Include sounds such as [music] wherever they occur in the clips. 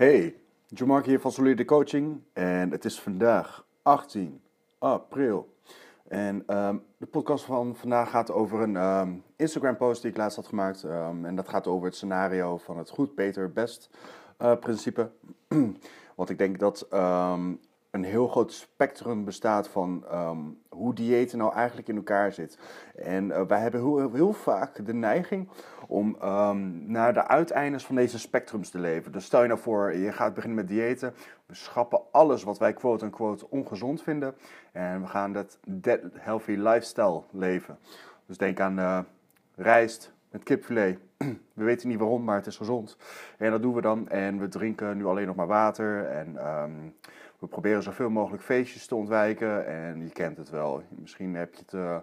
Hey, Jamark hier van Solide Coaching en het is vandaag 18 april. En ehm, de podcast van vandaag gaat over een ehm, Instagram post die ik laatst had gemaakt. Ehm, en dat gaat over het scenario van het goed, beter, best uh, principe. [clears throat] Want ik denk dat een heel groot spectrum bestaat van um, hoe diëten nou eigenlijk in elkaar zit. En uh, wij hebben heel, heel, vaak de neiging om um, naar de uiteindes van deze spectrums te leven. Dus stel je nou voor, je gaat beginnen met diëten. We schrappen alles wat wij quote-unquote ongezond vinden. En we gaan dat dead healthy lifestyle leven. Dus denk aan uh, rijst met kipfilet. [clears throat] We weten niet waarom, maar het is gezond. En dat doen we dan. En we drinken nu alleen nog maar water. En um, we proberen zoveel mogelijk feestjes te ontwijken. En je kent het wel. Misschien heb je het, uh,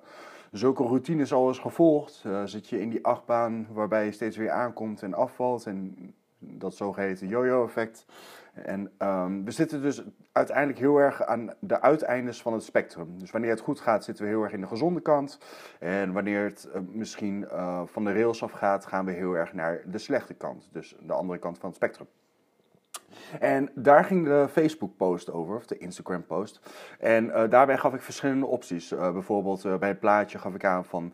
zulke routines al eens gevolgd. Uh, zit je in die achtbaan waarbij je steeds weer aankomt en afvalt. En dat zogeheten yo-yo effect. En um, we zitten dus uiteindelijk heel erg aan de uiteindes van het spectrum. Dus wanneer het goed gaat, zitten we heel erg in de gezonde kant. En wanneer het uh, misschien van de rails af gaat, gaan we heel erg naar de slechte kant. Dus de andere kant van het spectrum. En daar ging de Facebook-post over, of de Instagram-post. En uh, daarbij gaf ik verschillende opties. Uh, bijvoorbeeld uh, bij het plaatje gaf ik aan van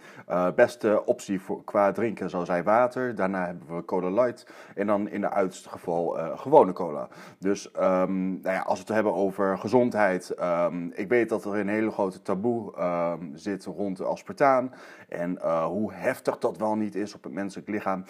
beste optie voor, qua drinken zou zijn water. Daarna hebben we Cola Light. En dan in de uiterste geval gewone cola. Dus um, nou ja, als we het hebben over gezondheid. Um, ik weet dat er een hele grote taboe um, zit rond aspartaan. En hoe heftig dat wel niet is op het menselijk lichaam.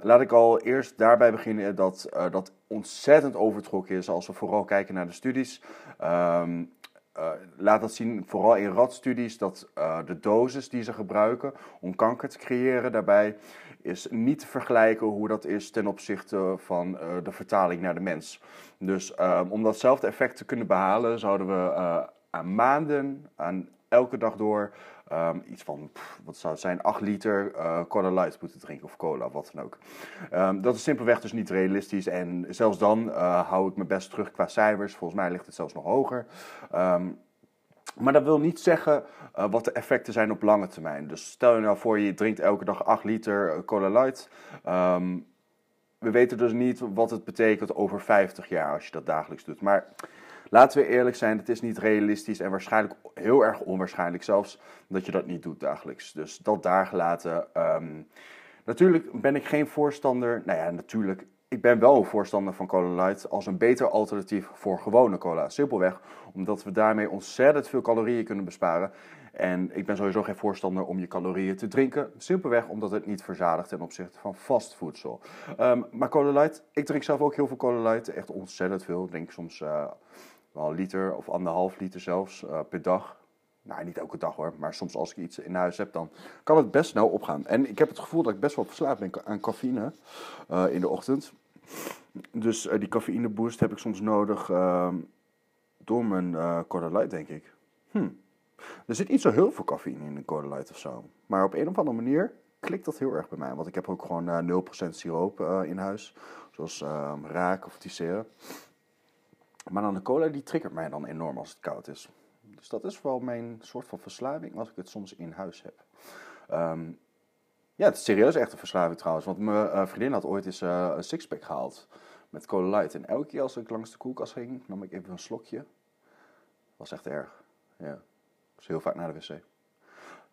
laat ik al eerst daarbij beginnen dat, dat ontzettend overtrokken is als we vooral kijken naar de studies. Um, uh, laat dat zien, vooral in ratstudies, dat uh, de dosis die ze gebruiken om kanker te creëren daarbij is niet te vergelijken hoe dat is ten opzichte van uh, de vertaling naar de mens. Dus um, om datzelfde effect te kunnen behalen, zouden we aan maanden, aan elke dag door um, iets van, wat zou het zijn, 8 liter uh, Cola Light moeten drinken of cola, wat dan ook. Um, dat is simpelweg dus niet realistisch en zelfs dan uh, hou ik me best terug qua cijfers. Volgens mij ligt het zelfs nog hoger. Um, maar dat wil niet zeggen uh, wat de effecten zijn op lange termijn. Dus stel je nou voor, je drinkt elke dag 8 liter Cola Light. We weten dus niet wat het betekent over 50 jaar als je dat dagelijks doet. Maar laten we eerlijk zijn, het is niet realistisch en waarschijnlijk heel erg onwaarschijnlijk zelfs dat je dat niet doet dagelijks. Dus dat daar gelaten. Um, natuurlijk ben ik geen voorstander, nou ja, natuurlijk, ik ben wel een voorstander van Cola Light als een beter alternatief voor gewone cola. Simpelweg omdat we daarmee ontzettend veel calorieën kunnen besparen. En ik ben sowieso geen voorstander om je calorieën te drinken. Simpelweg omdat het niet verzadigt ten opzichte van vastvoedsel. Um, maar Cola Light, ik drink zelf ook heel veel Cola Light. Echt ontzettend veel. Ik denk soms uh, wel een liter of anderhalf liter zelfs uh, per dag. Nou, niet elke dag hoor, maar soms als ik iets in huis heb, dan kan het best snel opgaan. En ik heb het gevoel dat ik best wel verslaafd ben aan cafeïne uh, in de ochtend. Dus uh, die cafeïne boost heb ik soms nodig uh, door mijn uh, denk ik. Hm. Er zit niet zo heel veel cafeïne in een Cola Light of zo. Maar op een of andere manier klikt dat heel erg bij mij. Want ik heb ook gewoon 0% siroop in huis. Zoals ehm, raak of tisseren. Maar dan de cola die triggert mij dan enorm als het koud is. Dus dat is wel mijn soort van verslaving als ik het soms in huis heb. Um, ja, het is serieus echt een verslaving trouwens. Want mijn uh, vriendin had ooit eens uh, een sixpack gehaald met Cola Light. En elke keer als ik langs de koelkast ging, nam ik even een slokje. Was echt erg. Ja, dus heel vaak naar de wc.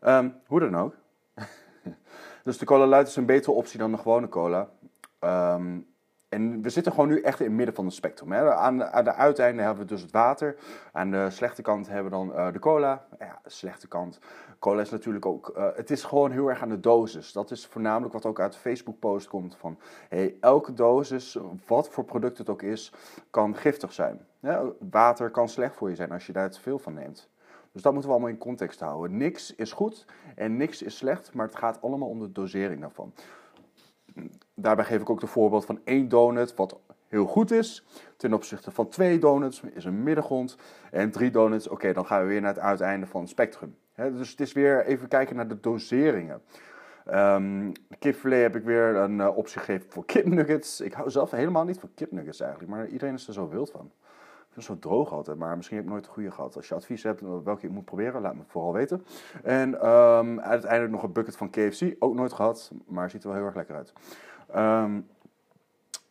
Um, hoe dan ook. [laughs] dus de Cola Light is een betere optie dan de gewone cola. Um, en we zitten gewoon nu echt in het midden van het spectrum. Hè. Aan, aan de uiteinde hebben we dus het water. Aan de slechte kant hebben we dan uh, de cola. Ja, slechte kant. Cola is natuurlijk ook. Uh, het is gewoon heel erg aan de dosis. Dat is voornamelijk wat ook uit de Facebook-post komt. Van hey, elke dosis, wat voor product het ook is, kan giftig zijn. Water kan slecht voor je zijn als je daar te veel van neemt. Dus dat moeten we allemaal in context houden. Niks is goed en niks is slecht, maar het gaat allemaal om de dosering daarvan daarbij geef ik ook de voorbeeld van één donut, wat heel goed is, ten opzichte van twee donuts, is een middengrond, en drie donuts, oké, dan gaan we weer naar het uiteinde van het spectrum. Dus het is weer even kijken naar de doseringen. Um, kipfilet heb ik weer een uh, optie gegeven voor kipnuggets. Ik hou zelf helemaal niet van kipnuggets eigenlijk, maar iedereen is er zo wild van. Het zo droog altijd, maar misschien heb ik nooit de goede gehad. Als je advies hebt welke je moet proberen, laat me vooral weten. En um, uiteindelijk nog een bucket van KFC, ook nooit gehad, maar ziet er wel heel erg lekker uit. Um,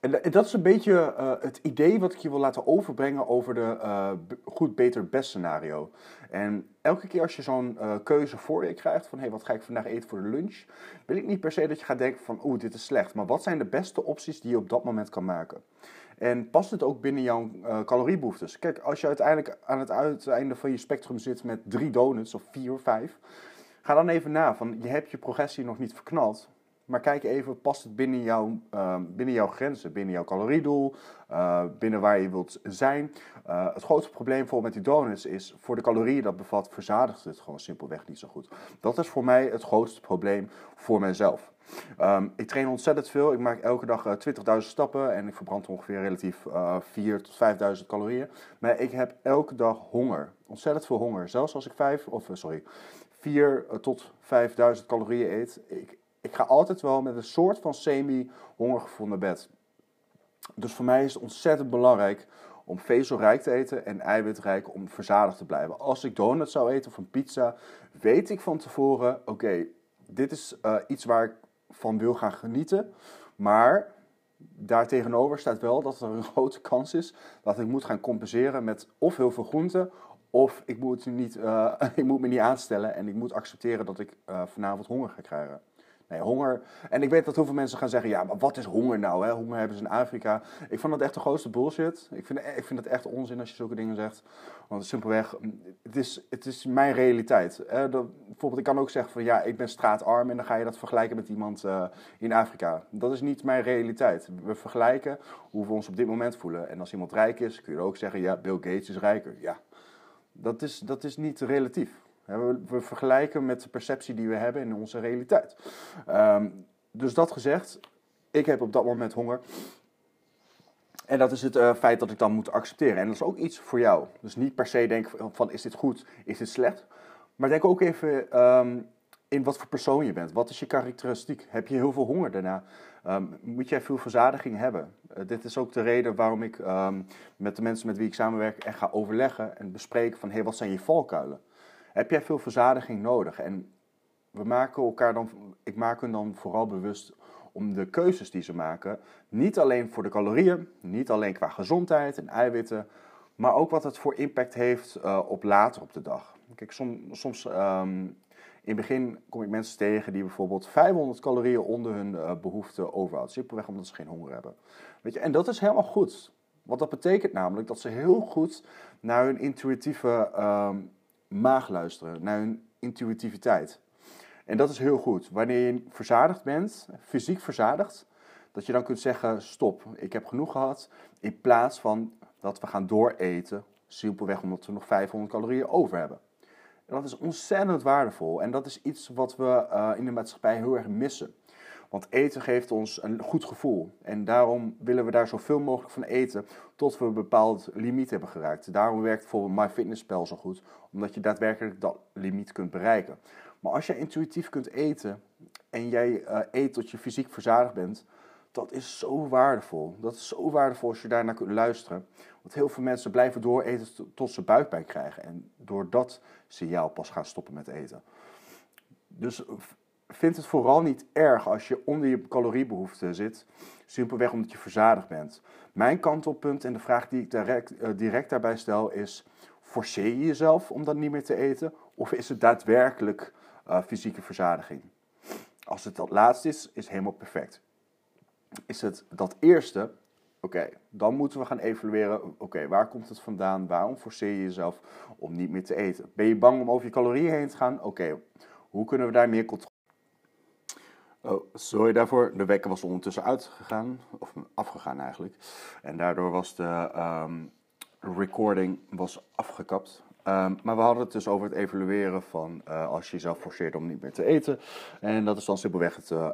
En dat is een beetje uh, het idee wat ik je wil laten overbrengen over de uh, goed, beter, best scenario. En elke keer als je zo'n keuze voor je krijgt van hey, wat ga ik vandaag eten voor de lunch, wil ik niet per se dat je gaat denken van oeh, dit is slecht. Maar wat zijn de beste opties die je op dat moment kan maken? En past het ook binnen jouw caloriebehoeftes? Kijk, als je uiteindelijk aan het uiteinde van je spectrum zit met drie donuts of vier of vijf, ga dan even na van je hebt je progressie nog niet verknald. Maar kijk even, past het binnen, jouw, uh, binnen jouw grenzen, binnen jouw caloriedoel, uh, binnen waar je wilt zijn. Uh, het grootste probleem voor met die donuts is, voor de calorieën dat bevat, verzadigt het gewoon simpelweg niet zo goed. Dat is voor mij het grootste probleem voor mijzelf. Um, ik train ontzettend veel. Ik maak elke dag 20.000 stappen en ik verbrand ongeveer relatief 4 tot 5.000 calorieën. Maar ik heb elke dag honger. Ontzettend veel honger. Zelfs als ik 5, of sorry, 4 tot 5.000 calorieën eet. Ik, ik ga altijd wel met een soort van semi-hongergevoel naar bed. Dus voor mij is het ontzettend belangrijk om vezelrijk te eten en eiwitrijk om verzadigd te blijven. Als ik donut zou eten of een pizza, weet ik van tevoren: oké, dit is uh, iets waar ik van wil gaan genieten. Maar daartegenover staat wel dat er een [laughs] grote kans is dat ik moet gaan compenseren met of heel veel groenten. Of ik moet, niet, uh, [laughs] ik moet me niet aanstellen en ik moet accepteren dat ik uh, vanavond honger ga krijgen. Nee, honger. En ik weet dat heel veel mensen gaan zeggen: ja, maar wat is honger nou? Hè? Honger hebben ze in Afrika. Ik vond dat echt de grootste bullshit. Ik vind, ik vind het echt onzin als je zulke dingen zegt. Want simpelweg, het is, het is mijn realiteit. Hè? Dat, bijvoorbeeld, ik kan ook zeggen: van ja, ik ben straatarm. En dan ga je dat vergelijken met iemand uh, in Afrika. Dat is niet mijn realiteit. We vergelijken hoe we ons op dit moment voelen. En als iemand rijk is, kun je ook zeggen: ja, Bill Gates is rijker. Ja, dat is, dat is niet relatief. We, vergelijken met de perceptie die we hebben in onze realiteit. Um, dus dat gezegd, ik heb op dat moment honger. En dat is het uh, feit dat ik dan moet accepteren. En dat is ook iets voor jou. Dus niet per se denken van is dit goed, is dit slecht. Maar denk ook even um, in wat voor persoon je bent. Wat is je karakteristiek? Heb je heel veel honger daarna? Um, moet jij veel verzadiging hebben? Uh, dit is ook de reden waarom ik met de mensen met wie ik samenwerk echt ga overleggen en bespreken van hé, hey, wat zijn je valkuilen? Heb jij veel verzadiging nodig. En we maken elkaar dan, ik maak hun dan vooral bewust om de keuzes die ze maken, niet alleen voor de calorieën, niet alleen qua gezondheid en eiwitten, maar ook wat het voor impact heeft uh, op later op de dag. Kijk, som, soms um, in het begin kom ik mensen tegen die bijvoorbeeld 500 calorieën onder hun uh, behoefte overhouden. Simpelweg omdat ze geen honger hebben. Weet je, en dat is helemaal goed. Want dat betekent namelijk dat ze heel goed naar hun intuïtieve um, maag luisteren, naar hun intuïtiviteit. En dat is heel goed. Wanneer je verzadigd bent, fysiek verzadigd, dat je dan kunt zeggen: stop, ik heb genoeg gehad. In plaats van dat we gaan dooreten, simpelweg omdat we nog 500 calorieën over hebben. En dat is ontzettend waardevol en dat is iets wat we uh, in de maatschappij heel erg missen. Want eten geeft ons een goed gevoel. En daarom willen we daar zoveel mogelijk van eten tot we een bepaald limiet hebben geraakt. Daarom werkt bijvoorbeeld MyFitnessPal zo goed, omdat je daadwerkelijk dat limiet kunt bereiken. Maar als jij intuïtief kunt eten en jij uh, eet tot je fysiek verzadigd bent, dat is zo waardevol. Dat is zo waardevol als je daarnaar kunt luisteren. Want heel veel mensen blijven dooreten tot ze buikpijn krijgen. En door dat signaal pas gaan stoppen met eten. Dus vind het vooral niet erg als je onder je caloriebehoefte zit, simpelweg omdat je verzadigd bent. Mijn kantelpunt en de vraag die ik direct, uh, direct daarbij stel is: forceer je jezelf om dan niet meer te eten, of is het daadwerkelijk uh, fysieke verzadiging? Als het dat laatste is, is helemaal perfect. Is het dat eerste, oké, dan moeten we gaan evalueren, oké, waar komt het vandaan? Waarom forceer je jezelf om niet meer te eten? Ben je bang om over je calorieën heen te gaan? Oké, hoe kunnen we daar meer sorry daarvoor. De wekker was ondertussen uitgegaan, of afgegaan eigenlijk. En daardoor was de um, recording was afgekapt. Um, maar we hadden het dus over het evalueren van uh, als je jezelf forceert om niet meer te eten. En dat is dan simpelweg het uh,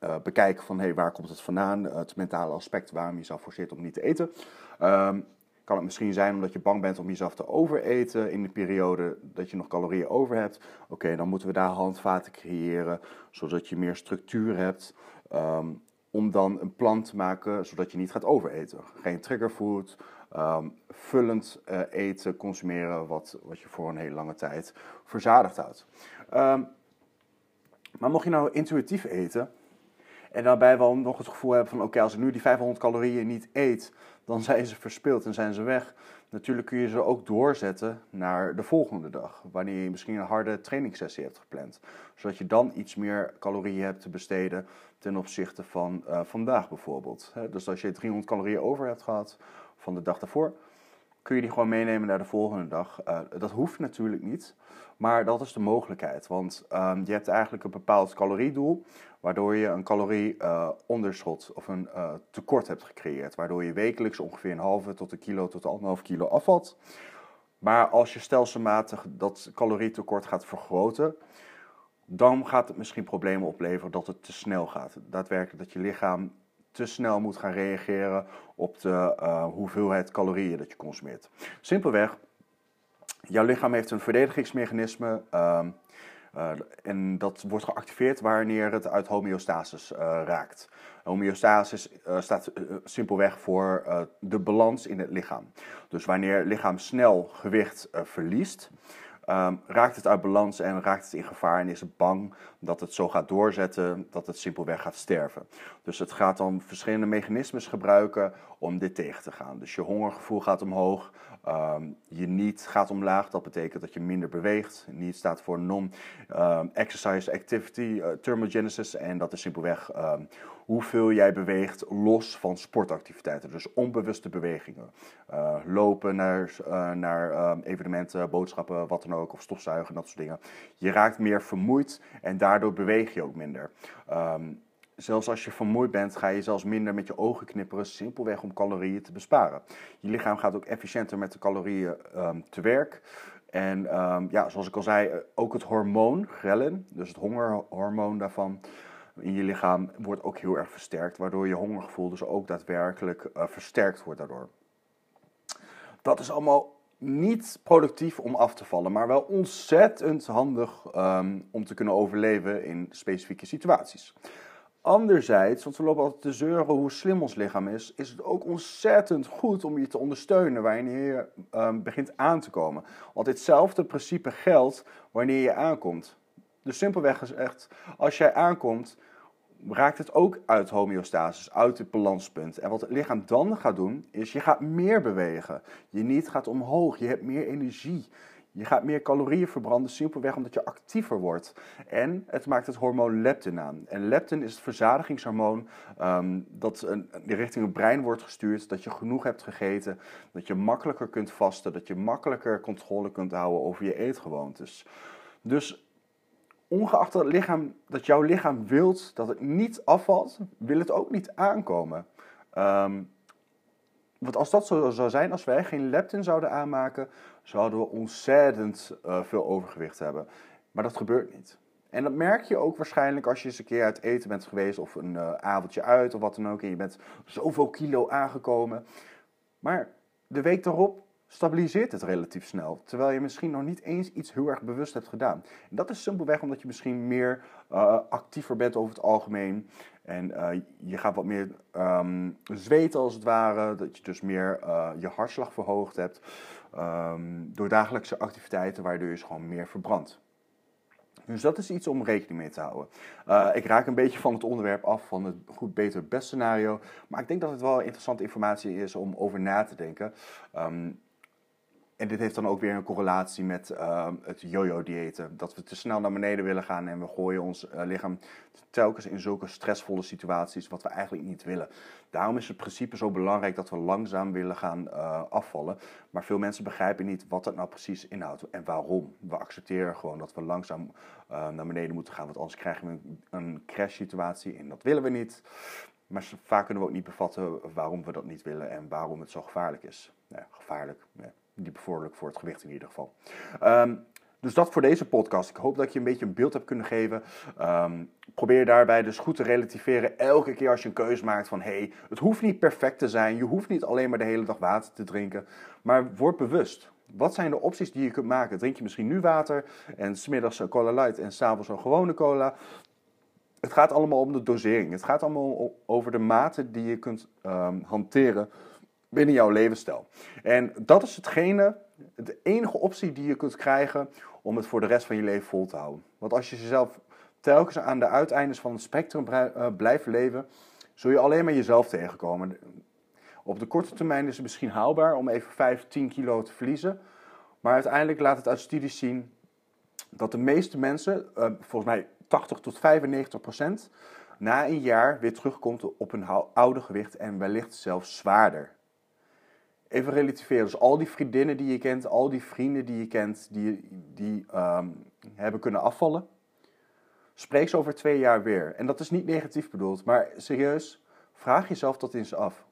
uh, bekijken van hey, waar komt het vandaan, het mentale aspect waarom je jezelf forceert om niet te eten. Um, kan het misschien zijn omdat je bang bent om jezelf te overeten in de periode dat je nog calorieën over hebt. Oké, dan moeten we daar handvaten creëren, zodat je meer structuur hebt. Um, om dan een plan te maken zodat je niet gaat overeten. Geen triggerfood, um, vullend uh, eten consumeren wat, wat je voor een hele lange tijd verzadigd houdt. Um, maar mocht je nou intuïtief eten En daarbij wel nog het gevoel hebben van oké, als ik nu die 500 calorieën niet eet, dan [laughs] zijn ze verspild en zijn ze weg. Natuurlijk kun je ze ook doorzetten naar de volgende dag, wanneer je misschien een harde trainingssessie hebt gepland. Zodat je dan iets meer calorieën hebt te besteden ten opzichte van uh, vandaag bijvoorbeeld. Dus als je 300 calorieën over hebt gehad van de dag daarvoor, kun je die gewoon meenemen naar de volgende dag. Uh, dat hoeft natuurlijk niet, maar dat is de mogelijkheid. Want um, je hebt eigenlijk een bepaald caloriedoel, waardoor je een calorieonderschot uh, of een uh, tekort hebt gecreëerd. Waardoor je wekelijks ongeveer een halve tot een kilo tot anderhalf kilo afvalt. Maar als je stelselmatig dat calorietekort gaat vergroten, dan gaat het misschien problemen opleveren dat het te snel gaat. Daadwerkelijk dat je lichaam te snel moet gaan reageren op de uh, hoeveelheid calorieën dat je consumeert. Simpelweg, jouw lichaam heeft een verdedigingsmechanisme. Uh, uh, en dat wordt geactiveerd wanneer het uit homeostasis uh, raakt. Homeostasis uh, staat simpelweg voor de balans in het lichaam. Dus wanneer het lichaam snel gewicht verliest, um, raakt het uit balans en raakt het in gevaar en is het bang dat het zo gaat doorzetten dat het simpelweg gaat sterven. Dus het gaat dan verschillende mechanismes gebruiken om dit tegen te gaan. Dus je hongergevoel gaat omhoog, um, je niet gaat omlaag. Dat betekent dat je minder beweegt. Niet staat voor non-exercise um, activity uh, thermogenesis en dat is simpelweg hoeveel jij beweegt los van sportactiviteiten. Dus onbewuste bewegingen. Uh, lopen naar, uh, naar evenementen, boodschappen, wat dan ook, of stofzuigen, dat soort dingen. Je raakt meer vermoeid en daardoor beweeg je ook minder. Zelfs als je vermoeid bent, ga je zelfs minder met je ogen knipperen, simpelweg om calorieën te besparen. Je lichaam gaat ook efficiënter met de calorieën um, te werk. En um, ja, zoals ik al zei, eh, ook het hormoon, ghrelin, dus het hongerhormoon daarvan, in je lichaam wordt ook heel erg versterkt, waardoor je hongergevoel dus ook daadwerkelijk uh, versterkt wordt daardoor. Dat is allemaal niet productief om af te vallen, maar wel ontzettend handig um, om te kunnen overleven in specifieke situaties. Anderzijds, want we lopen altijd te zeuren hoe slim ons lichaam is, is het ook ontzettend goed om je te ondersteunen wanneer je um, begint aan te komen. Want hetzelfde principe geldt wanneer je aankomt. Dus simpelweg gezegd, als jij aankomt, raakt het ook uit homeostasis, uit het balanspunt. En wat het lichaam dan gaat doen, is je gaat meer bewegen. Je niet gaat omhoog, je hebt meer energie. Je gaat meer calorieën verbranden, simpelweg omdat je actiever wordt. En het maakt het hormoon leptin aan. En leptin is het verzadigingshormoon um, dat een, richting het brein wordt gestuurd. Dat je genoeg hebt gegeten, dat je makkelijker kunt vasten, dat je makkelijker controle kunt houden over je eetgewoontes. Dus ongeacht dat, lichaam, dat jouw lichaam wilt dat het niet afvalt, wil het ook niet aankomen. Um, want als dat zo zou zijn, als wij geen leptin zouden aanmaken, zouden we ontzettend uh, veel overgewicht hebben. Maar dat gebeurt niet. En dat merk je ook waarschijnlijk als je eens een keer uit eten bent geweest of een uh, avondje uit of wat dan ook. En je bent zoveel kilo aangekomen. Maar de week daarop stabiliseert het relatief snel. Terwijl je misschien nog niet eens iets heel erg bewust hebt gedaan. En dat is simpelweg omdat je misschien meer uh, actiever bent over het algemeen. En uh, je gaat wat meer um, zweten als het ware. Dat je dus meer uh, je hartslag verhoogd hebt. Um, door dagelijkse activiteiten waardoor je dus gewoon meer verbrandt. Dus dat is iets om rekening mee te houden. Ik raak een beetje van het onderwerp af van het goed, beter, best scenario. Maar ik denk dat het wel interessante informatie is om over na te denken. Um, en dit heeft dan ook weer een correlatie met uh, het yo-yo-diëten. Dat we te snel naar beneden willen gaan en we gooien ons uh, lichaam telkens in zulke stressvolle situaties, wat we eigenlijk niet willen. Daarom is het principe zo belangrijk dat we langzaam willen gaan uh, afvallen. Maar veel mensen begrijpen niet wat dat nou precies inhoudt en waarom. We accepteren gewoon dat we langzaam naar beneden moeten gaan, want anders krijgen we een, crash-situatie en dat willen we niet. Maar vaak kunnen we ook niet bevatten waarom we dat niet willen en waarom het zo gevaarlijk is. Ja, gevaarlijk, niet bevorderlijk voor het gewicht in ieder geval. Um, dus dat voor deze podcast. Ik hoop dat je een beetje een beeld heb kunnen geven. Um, probeer daarbij dus goed te relativeren. Elke keer als je een keuze maakt van... hey, het hoeft niet perfect te zijn. Je hoeft niet alleen maar de hele dag water te drinken. Maar word bewust. Wat zijn de opties die je kunt maken? Drink je misschien nu water en smiddags een cola light en s'avonds een gewone cola? Het gaat allemaal om de dosering. Het gaat allemaal over de mate die je kunt um, hanteren binnen jouw levensstijl. En dat is hetgene, de enige optie die je kunt krijgen om het voor de rest van je leven vol te houden. Want als je jezelf telkens aan de uiteindes van het spectrum uh, blijven leven, zul je alleen maar jezelf tegenkomen. Op de korte termijn is het misschien haalbaar om even 5, 10 kilo te verliezen. Maar uiteindelijk laat het uit studies zien dat de meeste mensen, uh, volgens mij 80 tot 95 procent, na een jaar weer terugkomt op hun oude gewicht en wellicht zelfs zwaarder. Even relativeren. Dus al die vriendinnen die je kent, al die vrienden die je kent, die, die um, hebben kunnen afvallen. Spreek ze over twee jaar weer. En dat is niet negatief bedoeld, maar serieus, vraag jezelf dat eens af.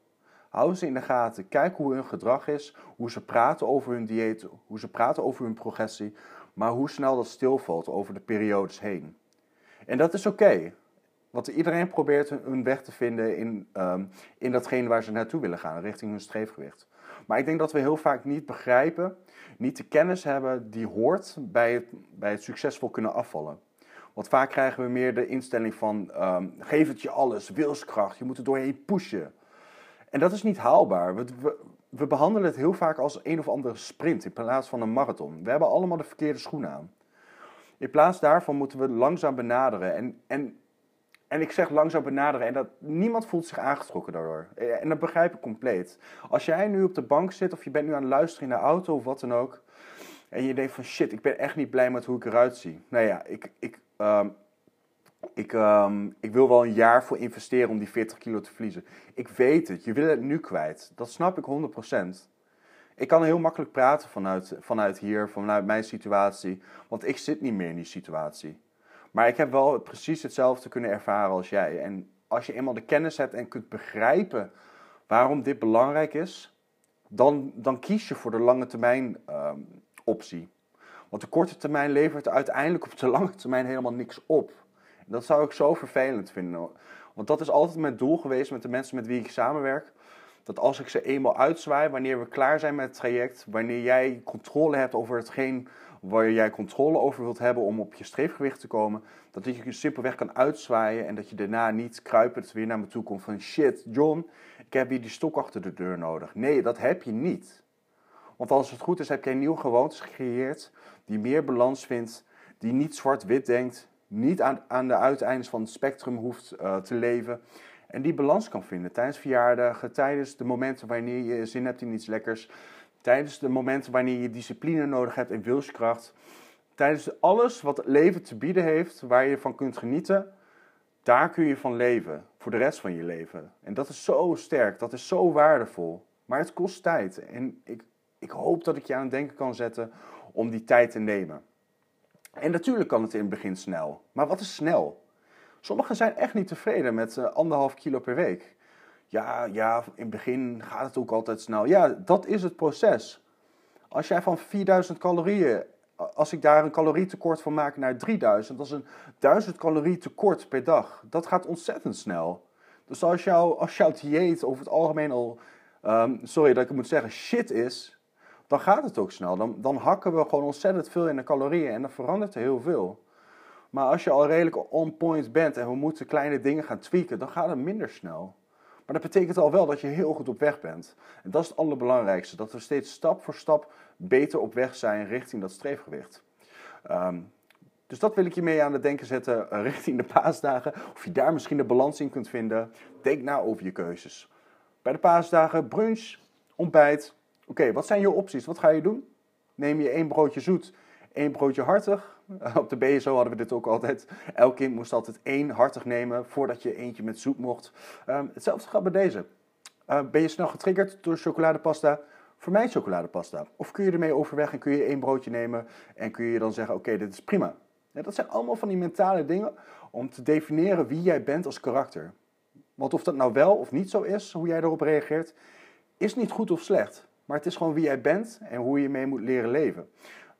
Hou ze in de gaten. Kijk hoe hun gedrag is, hoe ze praten over hun dieet, hoe ze praten over hun progressie, maar hoe snel dat stilvalt over de periodes heen. En dat is oké. Want iedereen probeert hun weg te vinden in, um, in datgene waar ze naartoe willen gaan, richting hun streefgewicht. Maar ik denk dat we heel vaak niet begrijpen, niet de kennis hebben die hoort bij het, bij het succesvol kunnen afvallen. Want vaak krijgen we meer de instelling van um, geef het je alles, wilskracht, je moet er doorheen pushen. En dat is niet haalbaar. We, we, we, behandelen het heel vaak als een of andere sprint in plaats van een marathon. We hebben allemaal de verkeerde schoenen aan. In plaats daarvan moeten we langzaam benaderen. En, en, en ik zeg langzaam benaderen en dat niemand voelt zich aangetrokken daardoor. En dat begrijp ik compleet. Als jij nu op de bank zit of je bent nu aan het luisteren in de auto of wat dan ook. En je denkt van shit, ik ben echt niet blij met hoe ik eruit zie. Nou ja, ik, ik, uh, ik, uh, ik wil wel een jaar voor investeren om die 40 kilo te verliezen. Ik weet het, je wil het nu kwijt. Dat snap ik 100%. Ik kan heel makkelijk praten vanuit, vanuit hier, vanuit mijn situatie. Want ik zit niet meer in die situatie. Maar ik heb wel precies hetzelfde kunnen ervaren als jij. En als je eenmaal de kennis hebt en kunt begrijpen waarom dit belangrijk is, dan, dan kies je voor de lange termijn uh, optie. Want de korte termijn levert uiteindelijk op de [laughs] lange termijn helemaal niks op. Dat zou ik zo vervelend vinden. Want dat is altijd mijn doel geweest met de mensen met wie ik samenwerk. Dat als ik ze eenmaal uitzwaai, wanneer we klaar zijn met het traject, wanneer jij controle hebt over hetgeen waar jij controle over wilt hebben om op je streefgewicht te komen, dat je simpelweg kan uitzwaaien en dat je daarna niet kruipend weer naar me toe komt van shit, John, ik heb hier die stok achter de deur nodig. Nee, dat heb je niet. Want als het goed is, heb jij nieuwe gewoontes gecreëerd die meer balans vindt, die niet zwart-wit denkt, niet aan, aan de uiteindes van het spectrum hoeft uh, te leven. En die balans kan vinden tijdens verjaardagen, tijdens de momenten wanneer je zin hebt in iets lekkers, tijdens de momenten wanneer je discipline nodig hebt en wilskracht, tijdens alles wat het leven te bieden heeft, waar je van kunt genieten, daar kun je van leven voor de rest van je leven. En dat is zo sterk, dat is zo waardevol. Maar het kost tijd. En ik, ik hoop dat ik je aan het denken kan zetten om die tijd te nemen. En natuurlijk kan het in het begin snel. Maar wat is snel? Sommigen zijn echt niet tevreden met uh, anderhalf kilo per week. Ja, ja, in het begin gaat het ook altijd snel. Ja, dat is het proces. Als jij van 4000 calorieën, als ik daar een calorietekort van maak naar 3000, dat is een 1000 calorie tekort per dag. Dat gaat ontzettend snel. Dus als, jou, als jouw dieet over het algemeen al, um, sorry dat ik moet zeggen, shit is, dan gaat het ook snel. Dan, dan hakken we gewoon ontzettend veel in de calorieën en dan verandert er heel veel. Maar als je al redelijk on point bent en we moeten kleine dingen gaan tweaken, dan gaat het minder snel. Maar dat betekent al wel dat je heel goed op weg bent. En dat is het allerbelangrijkste. Dat we steeds stap voor stap beter op weg zijn richting dat streefgewicht. Um, dus dat wil ik je mee aan het denken zetten uh, richting de paasdagen. Of je daar misschien de balans in kunt vinden. Denk na over je keuzes. Bij de paasdagen brunch, ontbijt, Oké, wat zijn je opties? Wat ga je doen? Neem je één broodje zoet, één broodje hartig. [laughs] Op de BSO hadden we dit ook altijd. Elk kind moest altijd één hartig nemen voordat je eentje met zoet mocht. Um, hetzelfde gaat bij deze. Uh, ben je snel getriggerd door chocoladepasta? Vermijd chocoladepasta. Of kun je ermee overweg en kun je één broodje nemen en kun je dan zeggen: Oké, dit is prima. Dat zijn allemaal van die mentale dingen om te definiëren wie jij bent als karakter. Want of dat nou wel of niet zo is, hoe jij erop reageert, is niet goed of slecht. Maar het is gewoon wie jij bent en hoe je mee moet leren leven.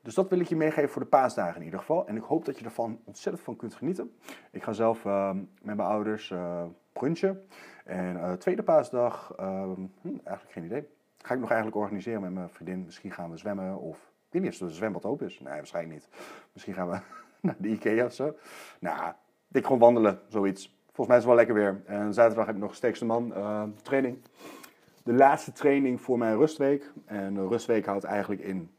Dus dat wil ik je meegeven voor de paasdagen in ieder geval. En ik hoop dat je ervan ontzettend van kunt genieten. Ik ga zelf uh, met mijn ouders uh, brunchen. En uh, tweede paasdag, ehm, hm, eigenlijk geen idee. Ga ik nog eigenlijk organiseren met mijn vriendin. Misschien gaan we zwemmen of... Ik weet niet of het zwembad open is. Nee, waarschijnlijk niet. Misschien gaan we [laughs] naar de Ikea of zo. Nou, ik gewoon wandelen, zoiets. Volgens mij is het wel lekker weer. En zaterdag heb ik nog sterkste man training de laatste training voor mijn rustweek. En de rustweek houdt eigenlijk in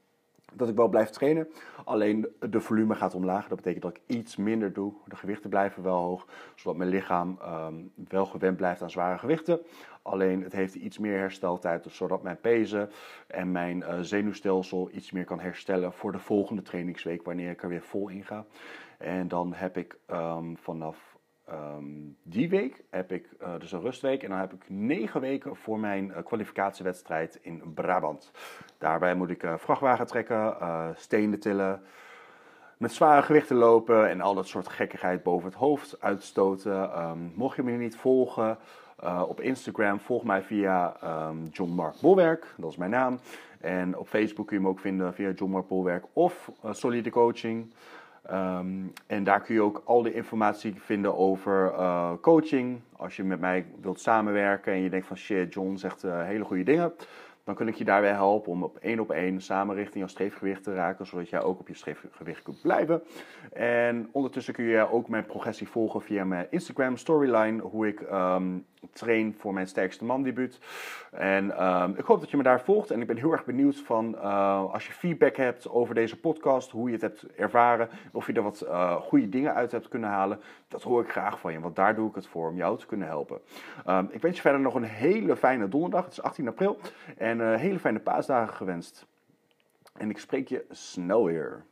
dat ik wel blijf trainen. Alleen de volume gaat omlaag. Dat betekent dat ik iets minder doe. De gewichten blijven wel hoog, zodat mijn lichaam ehm, wel gewend blijft aan zware gewichten. Alleen het heeft iets meer hersteltijd, zodat mijn pezen en mijn uh, zenuwstelsel iets meer kan herstellen voor de volgende trainingsweek, wanneer ik er weer vol in ga. En dan heb ik um, vanaf Ehm, die week heb ik uh, dus een rustweek en dan heb ik negen weken voor mijn uh, kwalificatiewedstrijd in Brabant. Daarbij moet ik uh, vrachtwagen trekken, stenen tillen, met zware gewichten lopen en al dat soort gekkigheid boven het hoofd uitstoten. Um, mocht je me niet volgen op Instagram, volg mij via um, John Mark Bolwerk, dat is mijn naam. En op Facebook kun je me ook vinden via John Mark Bolwerk of Solide Coaching. Um, en daar kun je ook al de informatie vinden over uh, coaching. Als je met mij wilt samenwerken en je denkt van shit, John zegt uh, hele goede dingen. Dan kan ik je daarbij helpen om op één op één samen richting jouw streefgewicht te raken, zodat jij ook op je streefgewicht kunt blijven. En ondertussen kun je ook mijn progressie volgen via mijn Instagram storyline, hoe ik um, train voor mijn sterkste man debuut. En um, ik hoop dat je me daar volgt en ik ben heel erg benieuwd van uh, als je feedback hebt over deze podcast, hoe je het hebt ervaren, of je er wat uh, goede dingen uit hebt kunnen halen. Dat hoor ik graag van je, want daar doe ik het voor om jou te kunnen helpen. Um, ik wens je verder nog een hele fijne donderdag, het is 18 april, en uh, hele fijne paasdagen gewenst. En ik spreek je snel weer.